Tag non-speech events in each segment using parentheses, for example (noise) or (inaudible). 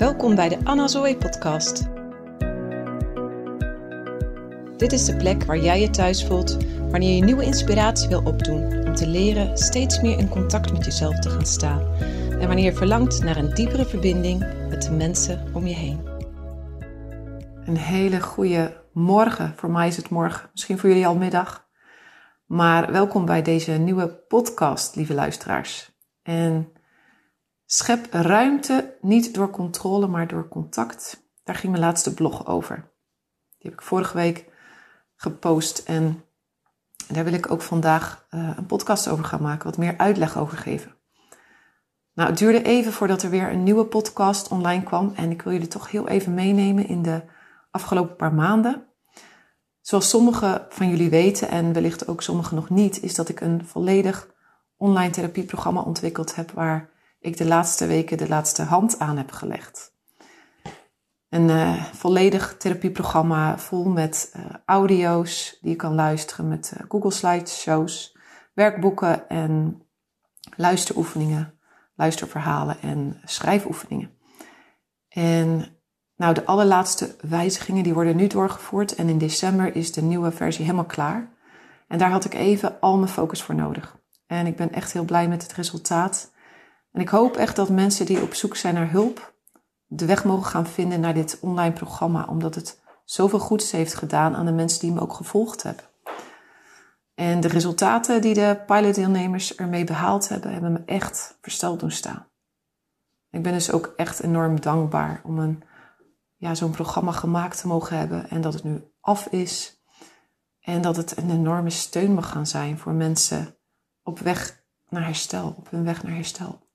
Welkom bij de Anna Zoe podcast. Dit is de plek waar jij je thuis voelt wanneer je nieuwe inspiratie wil opdoen om te leren steeds meer in contact met jezelf te gaan staan en wanneer je verlangt naar een diepere verbinding met de mensen om je heen. Een hele goede morgen. Voor mij is het morgen, misschien voor jullie al middag. Maar welkom bij deze nieuwe podcast, lieve luisteraars. En schep ruimte niet door controle, maar door contact. Daar ging mijn laatste blog over. Die heb ik vorige week gepost en daar wil ik ook vandaag uh, een podcast over gaan maken, wat meer uitleg over geven. Nou, het duurde even voordat er weer een nieuwe podcast online kwam en ik wil jullie toch heel even meenemen in de afgelopen paar maanden. Zoals sommigen van jullie weten en wellicht ook sommigen nog niet, is dat ik een volledig online therapieprogramma ontwikkeld heb waar ik de laatste weken de laatste hand aan heb gelegd. Een uh, volledig therapieprogramma vol met uh, audio's die je kan luisteren met uh, Google Slideshows, werkboeken en luisteroefeningen, luisterverhalen en schrijfoefeningen. En nou, de allerlaatste wijzigingen die worden nu doorgevoerd en in december is de nieuwe versie helemaal klaar. En daar had ik even al mijn focus voor nodig. En ik ben echt heel blij met het resultaat. En ik hoop echt dat mensen die op zoek zijn naar hulp de weg mogen gaan vinden naar dit online programma, omdat het zoveel goeds heeft gedaan aan de mensen die me ook gevolgd hebben. En de resultaten die de pilotdeelnemers ermee behaald hebben, hebben me echt versteld doen staan. Ik ben dus ook echt enorm dankbaar om een ja, zo'n programma gemaakt te mogen hebben en dat het nu af is. En dat het een enorme steun mag gaan zijn voor mensen op weg naar herstel, op hun weg naar herstel.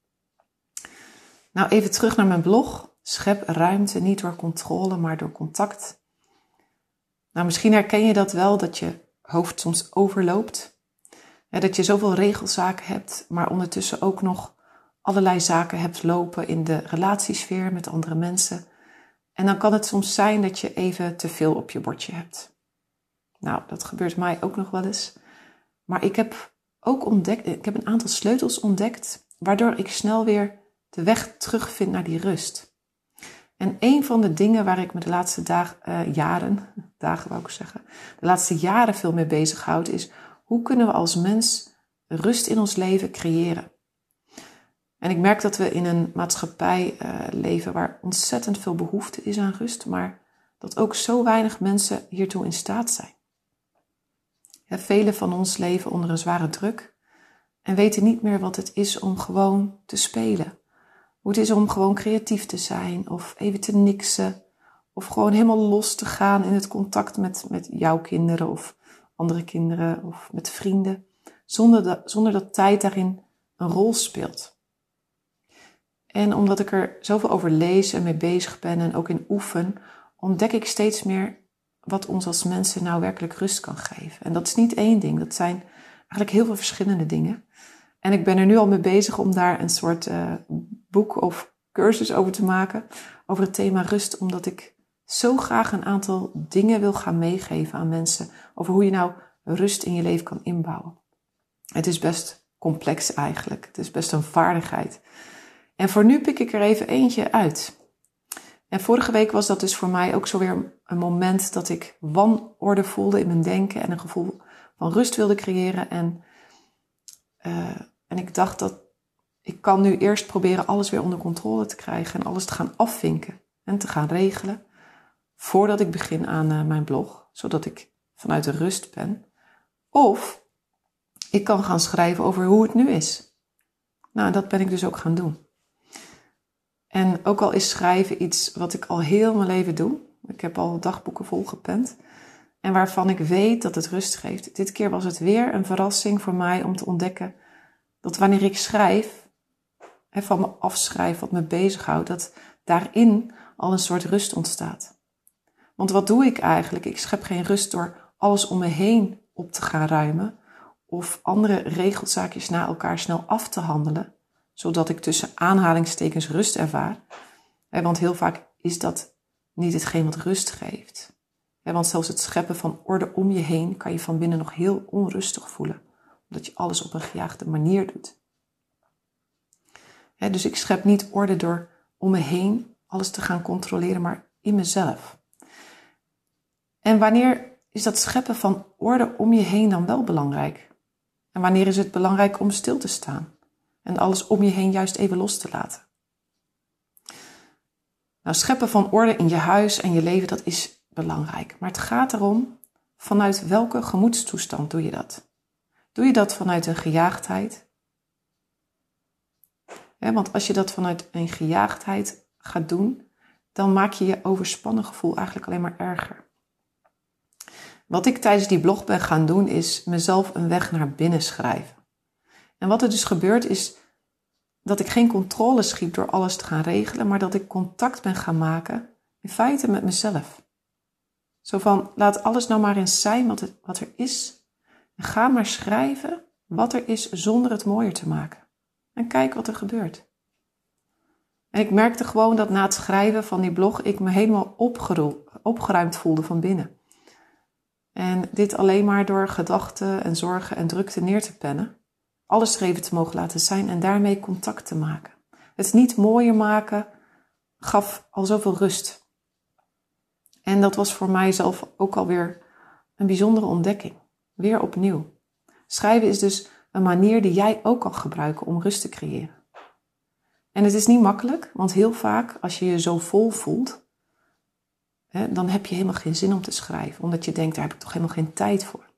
Nou, even terug naar mijn blog. Schep ruimte niet door controle, maar door contact. Nou, misschien herken je dat wel, dat je hoofd soms overloopt. Dat je zoveel regelzaken hebt, maar ondertussen ook nog allerlei zaken hebt lopen in de relatiesfeer met andere mensen. En dan kan het soms zijn dat je even te veel op je bordje hebt. Nou, dat gebeurt mij ook nog wel eens. Maar ik heb ook ontdekt, ik heb een aantal sleutels ontdekt, waardoor ik snel weer de weg terugvind naar die rust. En een van de dingen waar ik me de laatste uh, jaren, (laughs) dagen wou ik zeggen, de laatste jaren veel mee bezighoud, is hoe kunnen we als mens rust in ons leven creëren? En ik merk dat we in een maatschappij uh, leven waar ontzettend veel behoefte is aan rust, maar dat ook zo weinig mensen hiertoe in staat zijn. Ja, velen van ons leven onder een zware druk en weten niet meer wat het is om gewoon te spelen. Hoe het is om gewoon creatief te zijn of even te niksen of gewoon helemaal los te gaan in het contact met, met jouw kinderen of andere kinderen of met vrienden, zonder dat, zonder dat tijd daarin een rol speelt. En omdat ik er zoveel over lees en mee bezig ben en ook in oefen, ontdek ik steeds meer wat ons als mensen nou werkelijk rust kan geven. En dat is niet één ding, dat zijn eigenlijk heel veel verschillende dingen. En ik ben er nu al mee bezig om daar een soort uh, boek of cursus over te maken, over het thema rust, omdat ik zo graag een aantal dingen wil gaan meegeven aan mensen over hoe je nou rust in je leven kan inbouwen. Het is best complex eigenlijk, het is best een vaardigheid. En voor nu pik ik er even eentje uit. En vorige week was dat dus voor mij ook zo weer een moment dat ik wanorde voelde in mijn denken en een gevoel van rust wilde creëren. En, uh, en ik dacht dat ik kan nu eerst proberen alles weer onder controle te krijgen en alles te gaan afvinken en te gaan regelen voordat ik begin aan uh, mijn blog, zodat ik vanuit de rust ben. Of ik kan gaan schrijven over hoe het nu is. Nou, dat ben ik dus ook gaan doen. En ook al is schrijven iets wat ik al heel mijn leven doe. Ik heb al dagboeken volgepend. En waarvan ik weet dat het rust geeft. Dit keer was het weer een verrassing voor mij om te ontdekken dat wanneer ik schrijf, en van me afschrijf wat me bezighoudt, dat daarin al een soort rust ontstaat. Want wat doe ik eigenlijk? Ik schep geen rust door alles om me heen op te gaan ruimen of andere regelzaakjes na elkaar snel af te handelen zodat ik tussen aanhalingstekens rust ervaar. Want heel vaak is dat niet hetgeen wat rust geeft. Want zelfs het scheppen van orde om je heen kan je van binnen nog heel onrustig voelen, omdat je alles op een gejaagde manier doet. Dus ik schep niet orde door om me heen alles te gaan controleren, maar in mezelf. En wanneer is dat scheppen van orde om je heen dan wel belangrijk? En wanneer is het belangrijk om stil te staan en alles om je heen juist even los te laten? Nou, scheppen van orde in je huis en je leven, dat is belangrijk. Maar het gaat erom, vanuit welke gemoedstoestand doe je dat? Doe je dat vanuit een gejaagdheid? Want als je dat vanuit een gejaagdheid gaat doen, dan maak je je overspannen gevoel eigenlijk alleen maar erger. Wat ik tijdens die blog ben gaan doen, is mezelf een weg naar binnen schrijven. En wat er dus gebeurt, is dat ik geen controle schiep door alles te gaan regelen, maar dat ik contact ben gaan maken, in feite met mezelf. Zo van, laat alles nou maar eens zijn wat, wat er is. En ga maar schrijven wat er is zonder het mooier te maken. En kijk wat er gebeurt. En ik merkte gewoon dat na het schrijven van die blog ik me helemaal opgeruimd voelde van binnen. En dit alleen maar door gedachten en zorgen en drukte neer te pennen. Alles er even te mogen laten zijn en daarmee contact te maken. Het niet mooier maken gaf al zoveel rust. En dat was voor mijzelf ook alweer een bijzondere ontdekking. Weer opnieuw. Schrijven is dus een manier die jij ook kan gebruiken om rust te creëren. En het is niet makkelijk, want heel vaak als je je zo vol voelt, hè, dan heb je helemaal geen zin om te schrijven, omdat je denkt, daar heb ik toch helemaal geen tijd voor.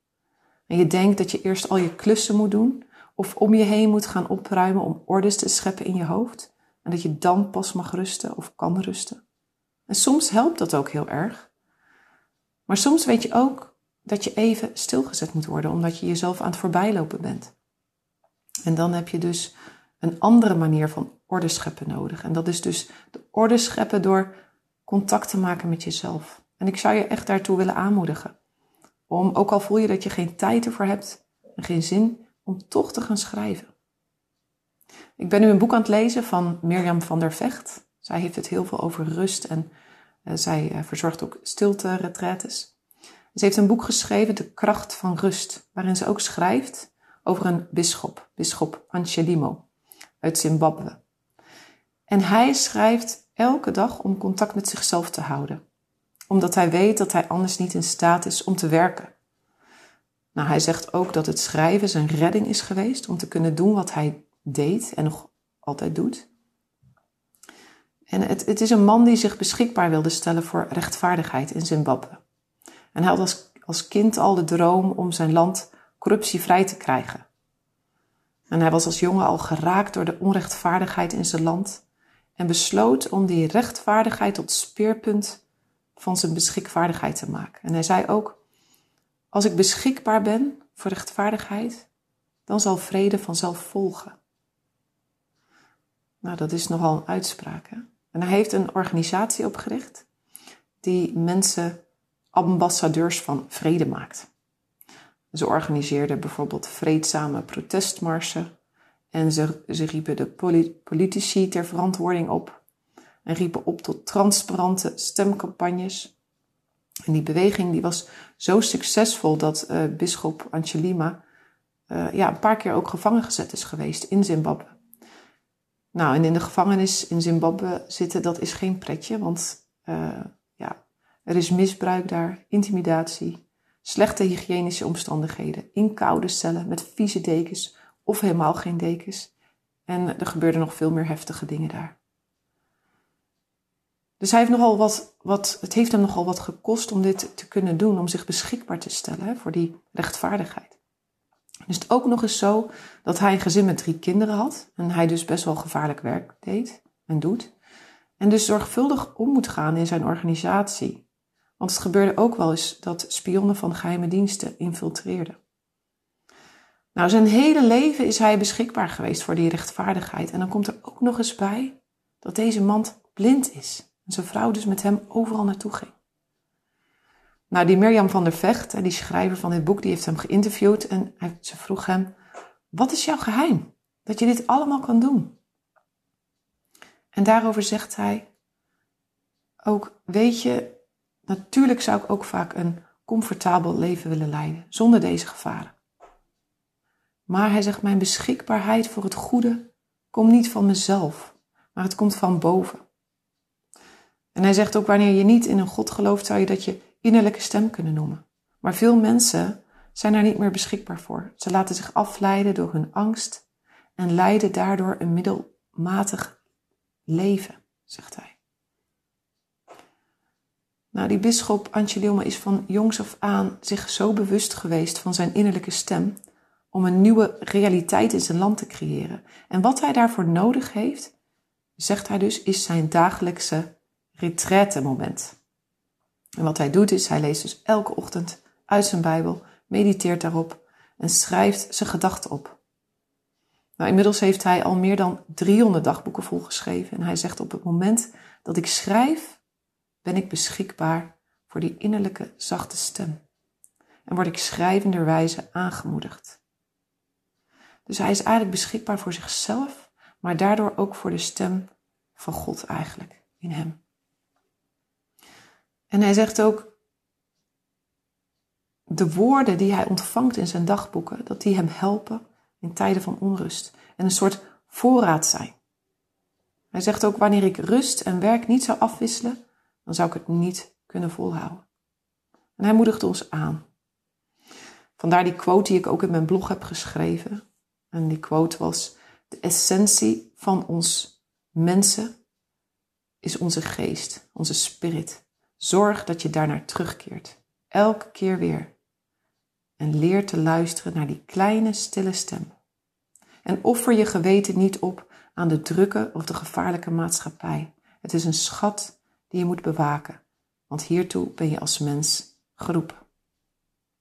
En je denkt dat je eerst al je klussen moet doen, of om je heen moet gaan opruimen om orders te scheppen in je hoofd, en dat je dan pas mag rusten of kan rusten. En soms helpt dat ook heel erg. Maar soms weet je ook dat je even stilgezet moet worden, omdat je jezelf aan het voorbijlopen bent. En dan heb je dus een andere manier van orde scheppen nodig. En dat is dus de orde scheppen door contact te maken met jezelf. En ik zou je echt daartoe willen aanmoedigen. Om, ook al voel je dat je geen tijd ervoor hebt en geen zin, om toch te gaan schrijven. Ik ben nu een boek aan het lezen van Mirjam van der Vecht. Zij heeft het heel veel over rust en uh, zij uh, verzorgt ook stilte-retretes. Ze heeft een boek geschreven, De Kracht van Rust, waarin ze ook schrijft over een bisschop, bisschop Angelimo uit Zimbabwe. En hij schrijft elke dag om contact met zichzelf te houden, omdat hij weet dat hij anders niet in staat is om te werken. Nou, hij zegt ook dat het schrijven zijn redding is geweest om te kunnen doen wat hij deed en nog altijd doet. En het, het is een man die zich beschikbaar wilde stellen voor rechtvaardigheid in Zimbabwe. En hij had als, als kind al de droom om zijn land corruptievrij te krijgen. En hij was als jongen al geraakt door de onrechtvaardigheid in zijn land en besloot om die rechtvaardigheid tot speerpunt van zijn beschikvaardigheid te maken. En hij zei ook: Als ik beschikbaar ben voor rechtvaardigheid, dan zal vrede vanzelf volgen. Nou, dat is nogal een uitspraak. Hè? En hij heeft een organisatie opgericht die mensen ambassadeurs van vrede maakt. Ze organiseerden bijvoorbeeld vreedzame protestmarsen en ze, ze riepen de politici ter verantwoording op en riepen op tot transparante stemcampagnes. En die beweging die was zo succesvol dat uh, bisschop Angelima uh, ja, een paar keer ook gevangen gezet is geweest in Zimbabwe. Nou, en in de gevangenis in Zimbabwe zitten, dat is geen pretje, want uh, ja, er is misbruik daar, intimidatie, slechte hygiënische omstandigheden, in koude cellen met vieze dekens of helemaal geen dekens. En er gebeurden nog veel meer heftige dingen daar. Dus hij heeft nogal wat, wat, het heeft hem nogal wat gekost om dit te kunnen doen, om zich beschikbaar te stellen voor die rechtvaardigheid. Dus het ook nog eens zo dat hij een gezin met drie kinderen had en hij dus best wel gevaarlijk werk deed en doet. En dus zorgvuldig om moet gaan in zijn organisatie want het gebeurde ook wel eens dat spionnen van geheime diensten infiltreerden. Nou, zijn hele leven is hij beschikbaar geweest voor die rechtvaardigheid. En dan komt er ook nog eens bij dat deze man blind is. En zijn vrouw dus met hem overal naartoe ging. Nou, die Mirjam van der Vecht, die schrijver van dit boek, die heeft hem geïnterviewd. En ze vroeg hem, wat is jouw geheim? Dat je dit allemaal kan doen. En daarover zegt hij ook, weet je, Natuurlijk zou ik ook vaak een comfortabel leven willen leiden, zonder deze gevaren. Maar hij zegt, mijn beschikbaarheid voor het goede komt niet van mezelf, maar het komt van boven. En hij zegt ook, wanneer je niet in een God gelooft, zou je dat je innerlijke stem kunnen noemen. Maar veel mensen zijn daar niet meer beschikbaar voor. Ze laten zich afleiden door hun angst en leiden daardoor een middelmatig leven, zegt hij. Nou, die bisschop Angelilma is van jongs af aan zich zo bewust geweest van zijn innerlijke stem om een nieuwe realiteit in zijn land te creëren. En wat hij daarvoor nodig heeft, zegt hij dus, is zijn dagelijkse retraite moment. En wat hij doet is, hij leest dus elke ochtend uit zijn Bijbel, mediteert daarop en schrijft zijn gedachten op. Nou, inmiddels heeft hij al meer dan 300 dagboeken volgeschreven en hij zegt op het moment dat ik schrijf, ben ik beschikbaar voor die innerlijke zachte stem. En word ik schrijvenderwijze aangemoedigd. Dus hij is eigenlijk beschikbaar voor zichzelf, maar daardoor ook voor de stem van God eigenlijk in hem. En hij zegt ook, de woorden die hij ontvangt in zijn dagboeken, dat die hem helpen in tijden van onrust en een soort voorraad zijn. Hij zegt ook, wanneer ik rust en werk niet zou afwisselen, dan zou ik het niet kunnen volhouden. En hij moedigt ons aan. Vandaar die quote die ik ook in mijn blog heb geschreven. En die quote was: De essentie van ons mensen is onze geest, onze spirit. Zorg dat je daarnaar terugkeert. Elke keer weer. En leer te luisteren naar die kleine, stille stem. En offer je geweten niet op aan de drukke of de gevaarlijke maatschappij. Het is een schat je moet bewaken, want hiertoe ben je als mens geroepen.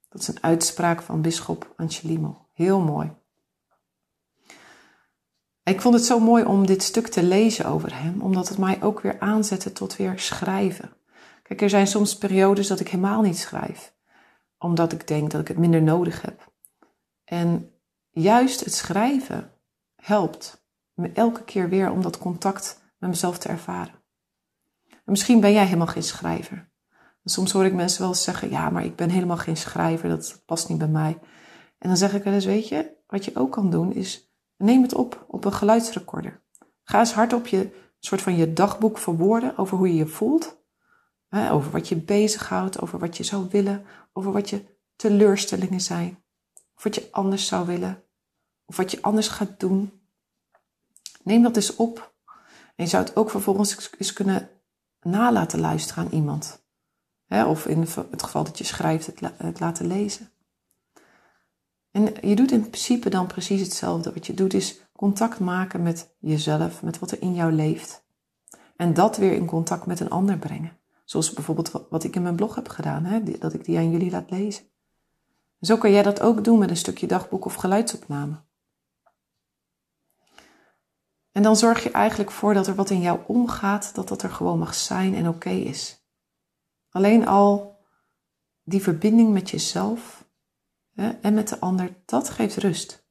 Dat is een uitspraak van bisschop Angelimo. Heel mooi. Ik vond het zo mooi om dit stuk te lezen over hem, omdat het mij ook weer aanzette tot weer schrijven. Kijk, er zijn soms periodes dat ik helemaal niet schrijf, omdat ik denk dat ik het minder nodig heb. En juist het schrijven helpt me elke keer weer om dat contact met mezelf te ervaren. En misschien ben jij helemaal geen schrijver. soms hoor ik mensen wel zeggen: Ja, maar ik ben helemaal geen schrijver, dat past niet bij mij. En dan zeg ik wel eens: Weet je, wat je ook kan doen is neem het op op een geluidsrecorder. Ga eens hardop je soort van je dagboek verwoorden over hoe je je voelt over wat je bezighoudt, over wat je zou willen, over wat je teleurstellingen zijn. Of wat je anders zou willen, of wat je anders gaat doen. Neem dat eens op. En je zou het ook vervolgens eens kunnen nalaten luisteren aan iemand. of in het geval dat je schrijft, het, het laten lezen. En je doet in principe dan precies hetzelfde. Wat je doet is contact maken met jezelf, met wat er in jou leeft. En dat weer in contact met een ander brengen. Zoals bijvoorbeeld wat ik in mijn blog heb gedaan, dat ik die aan jullie laat lezen. Zo kan jij dat ook doen met een stukje dagboek of geluidsopname. En dan zorg je eigenlijk voor dat er wat in jou omgaat, dat dat er gewoon mag zijn en oké is. Alleen al die verbinding met jezelf hè, en met de ander, dat geeft rust.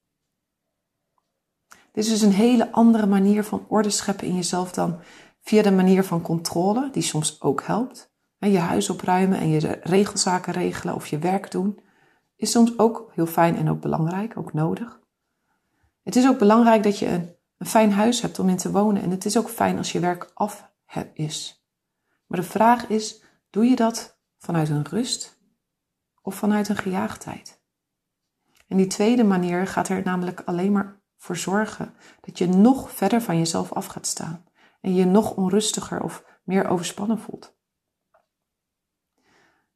Dit is dus een hele andere manier van orde scheppen in jezelf dan Via de manier van controle, die soms ook helpt. Je huis opruimen en je regelzaken regelen of je werk doen, is soms ook heel fijn en ook belangrijk, ook nodig. Het is ook belangrijk dat je een, een fijn huis hebt om in te wonen en het is ook fijn als je werk af is. Maar de vraag is, doe je dat vanuit een rust of vanuit een gejaagdheid? En die tweede manier gaat er namelijk alleen maar voor zorgen dat je nog verder van jezelf af gaat staan en je nog onrustiger of meer overspannen voelt.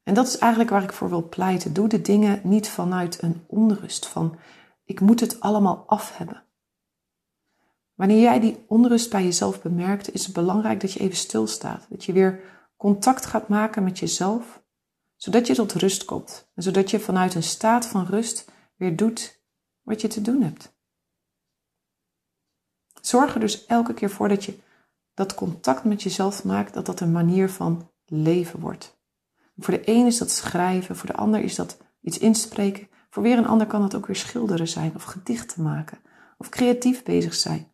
En dat is eigenlijk waar ik voor wil pleiten. Doe de dingen niet vanuit een onrust van ik moet het allemaal af hebben. Wanneer jij die onrust bij jezelf bemerkt, is het belangrijk dat je even stilstaat. Dat je weer contact gaat maken met jezelf, zodat je tot rust komt. En zodat je vanuit een staat van rust weer doet wat je te doen hebt. Zorg er dus elke keer voor dat je dat contact met jezelf maakt, dat dat een manier van leven wordt. Voor de een is dat schrijven, voor de ander is dat iets inspreken. Voor weer een ander kan dat ook weer schilderen zijn of gedichten maken of creatief bezig zijn.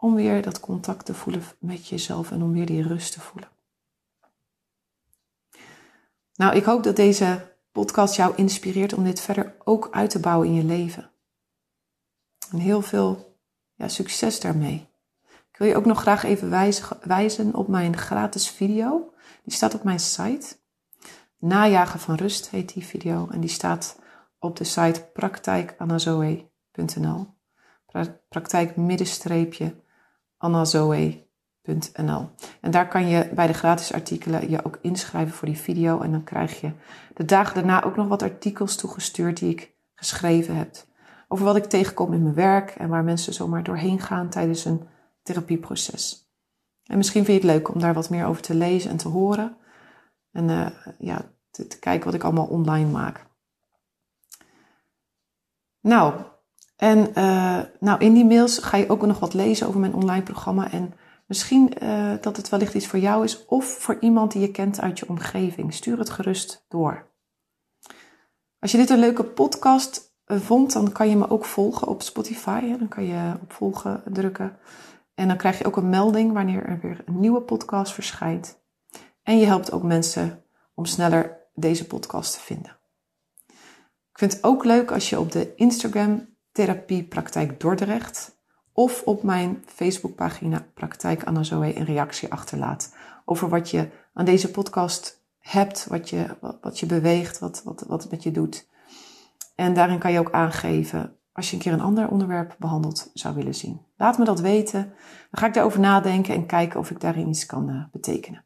Om weer dat contact te voelen met jezelf en om weer die rust te voelen. Nou, ik hoop dat deze podcast jou inspireert om dit verder ook uit te bouwen in je leven. En heel veel ja, succes daarmee wil je ook nog graag even wijzen op mijn gratis video. Die staat op mijn site. Najagen van rust heet die video. En die staat op de site praktijkanazoe.nl. Praktijk middenstreepje anazoe.nl. En daar kan je bij de gratis artikelen je ook inschrijven voor die video. En dan krijg je de dagen daarna ook nog wat artikels toegestuurd die ik geschreven heb. Over wat ik tegenkom in mijn werk en waar mensen zomaar doorheen gaan tijdens een therapieproces. En misschien vind je het leuk om daar wat meer over te lezen en te horen. En uh, ja, te, kijken wat ik allemaal online maak. Nou, en uh, nou, in die mails ga je ook nog wat lezen over mijn online programma. En misschien uh, dat het wellicht iets voor jou is of voor iemand die je kent uit je omgeving. Stuur het gerust door. Als je dit een leuke podcast vond, dan kan je me ook volgen op Spotify. Dan kan je op volgen drukken. En dan krijg je ook een melding wanneer er weer een nieuwe podcast verschijnt. En je helpt ook mensen om sneller deze podcast te vinden. Ik vind het ook leuk als je op de Instagram Therapie Praktijk Dordrecht of op mijn Facebookpagina Praktijk Anna Zoe een reactie achterlaat over wat je aan deze podcast hebt, wat je, wat je beweegt, wat, wat, wat het met je doet. En daarin kan je ook aangeven als je een keer een ander onderwerp behandeld zou willen zien. Laat me dat weten. Dan ga ik daarover nadenken en kijken of ik daarin iets kan uh, betekenen.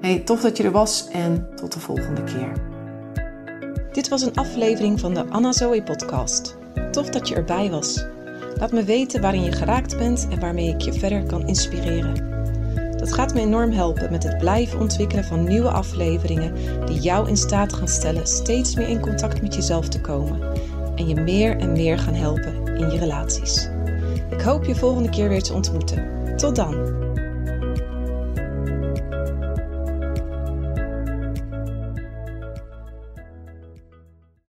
Hey, tof dat je er was en tot de volgende keer. Dit was een aflevering van de Anna Zoe podcast. Tof dat je erbij was. Laat me weten waarin je geraakt bent en waarmee ik je verder kan inspireren. Dat gaat me enorm helpen met het blijven ontwikkelen van nieuwe afleveringen die jou in staat gaan stellen steeds meer in contact met jezelf te komen en je meer en meer gaan helpen in je relaties. Ik hoop je volgende keer weer te ontmoeten. Tot dan!